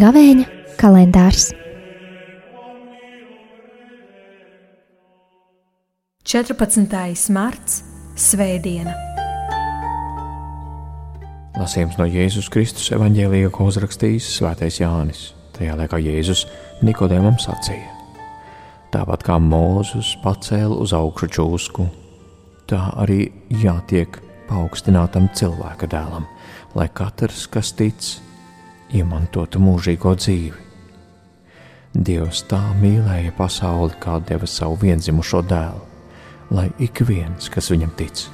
Gavēņa kalendārs 14. marts Svētdiena. Lasījums no Jēzus Kristus evanģēlīja, ko uzrakstījis Svētais Jānis. Tajā laikā Jēzus Nikodēmam sacīja: Tāpat kā Mūzus pacēla uz augšu čūsku, tā arī jātiek paaugstinātam cilvēka dēlam, lai katrs, kas tic, iemantotu mūžīgo dzīvi. Dievs tā mīlēja pasauli, kā deva savu vienzimušo dēlu, lai ik viens, kas viņam tic,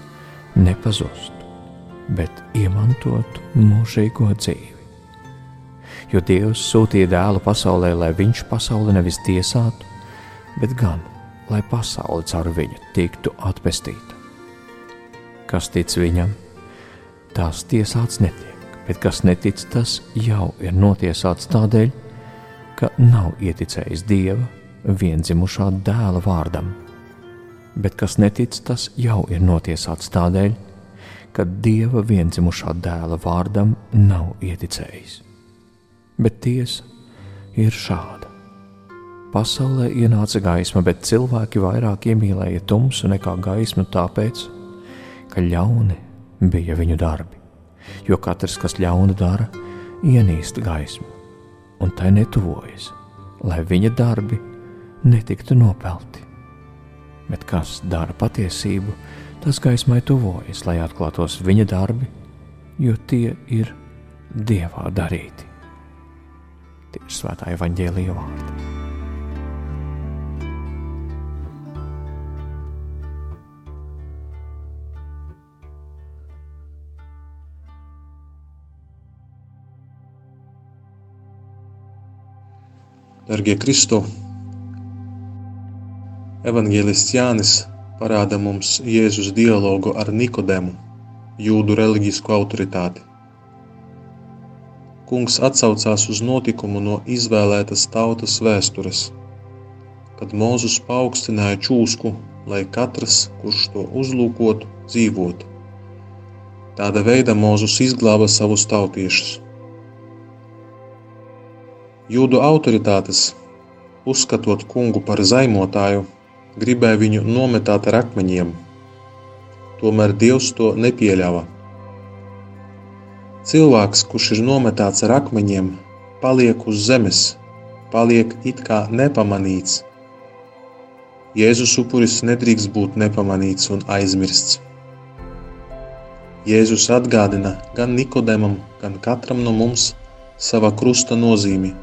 nepazustu, bet iemantotu mūžīgo dzīvi. Jo Dievs sūtīja dēlu pasaulē, lai viņš pasauli nevis tiesātu, bet gan lai pasaule caur viņu tiktu atpestīta. Kas tic viņam, tās tiesāts netiek, bet kas netic, tas jau ir notiesāts tādēļ, ka nav ieticējis Dieva vienzimušā dēla vārdam. Bet kas netic, tas jau ir notiesāts tādēļ, ka Dieva vienzimušā dēla vārdam nav ieticējis. Bet tiesa ir šāda. Pasaulē ienāca gaisma, bet cilvēki vairāk iemīlēja tumsu nekā gaismu, tāpēc, ka ļauni bija viņu darbi. Jo katrs, kas ļaunu dara, ienīst gaismu, un tai netuvojas, lai viņa darbi netiktu nopelti. Bet kas dara patiesību, tas gaismai tuvojas, lai atklātos viņa darbi, jo tie ir dievā darīti. Tie ir svētā evaņģēlīja vārdi. Darbie Kristo, Evanģēlists Jānis parāda mums Jēzus dialogu ar Nikodemu, jūdu reliģisku autoritāti. Kungs atsaucās uz notikumu no izvēlētas tautas vēstures, kad Mūzus paaugstināja čūsku, lai katrs, kurš to uzlūkotu, dzīvotu. Tāda veida Mūzus izglāba savus tautiešus. Jūdu autoritātes, uzskatot kungu par zaimotāju, gribēja viņu nometāt ar akmeņiem. Tomēr Dievs to nepieļāva. Cilvēks, kurš ir nometāts ar akmeņiem, paliek uz zemes, paliek it kā nepamanīts. Jēzus upuris nedrīkst būt nepamanīts un aizmirsts. Jēzus atgādina gan Nikodemam, gan katram no mums sava krusta nozīmi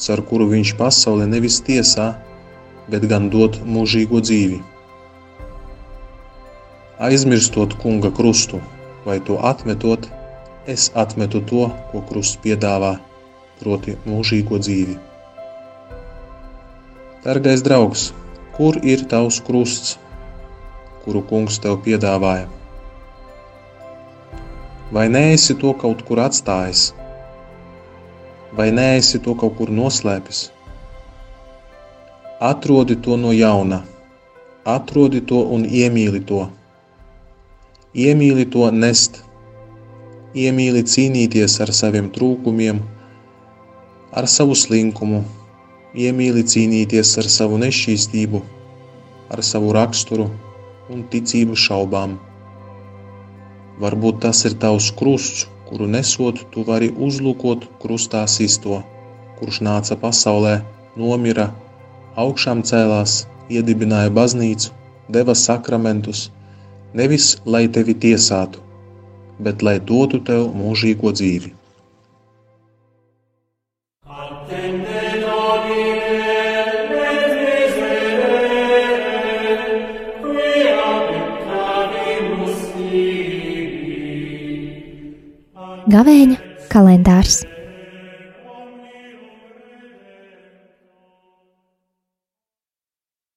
caur kuru viņš pasauli nevis tiesā, bet gan dod mūžīgo dzīvi. Aizmirstot kunga krustu vai to atmetot, es atmetu to, ko krusts piedāvā, proti mūžīgo dzīvi. Dargais draugs, kur ir tavs krusts, kuru kungs tev piedāvāja? Vai neesi to kaut kur atstājis? Vai neesi to kaut kur noslēpis? Atrodi to no jauna, atrodi to un iemīli to. Iemīli to nest, iemīli cīnīties ar saviem trūkumiem, ar savu slinkumu, iemīli cīnīties ar savu nešķīstību, ar savu raksturu un ticību šaubām. Varbūt tas ir tavs krusts, kuru nesot, tu vari uzlūkot krustā sisto, kurš nāca pasaulē, nomira, augšām cēlās, iedibināja baznīcu, deva sakramentus, nevis lai tevi tiesātu, bet lai dotu tev mūžīgo dzīvi. Gavēņa kalendārs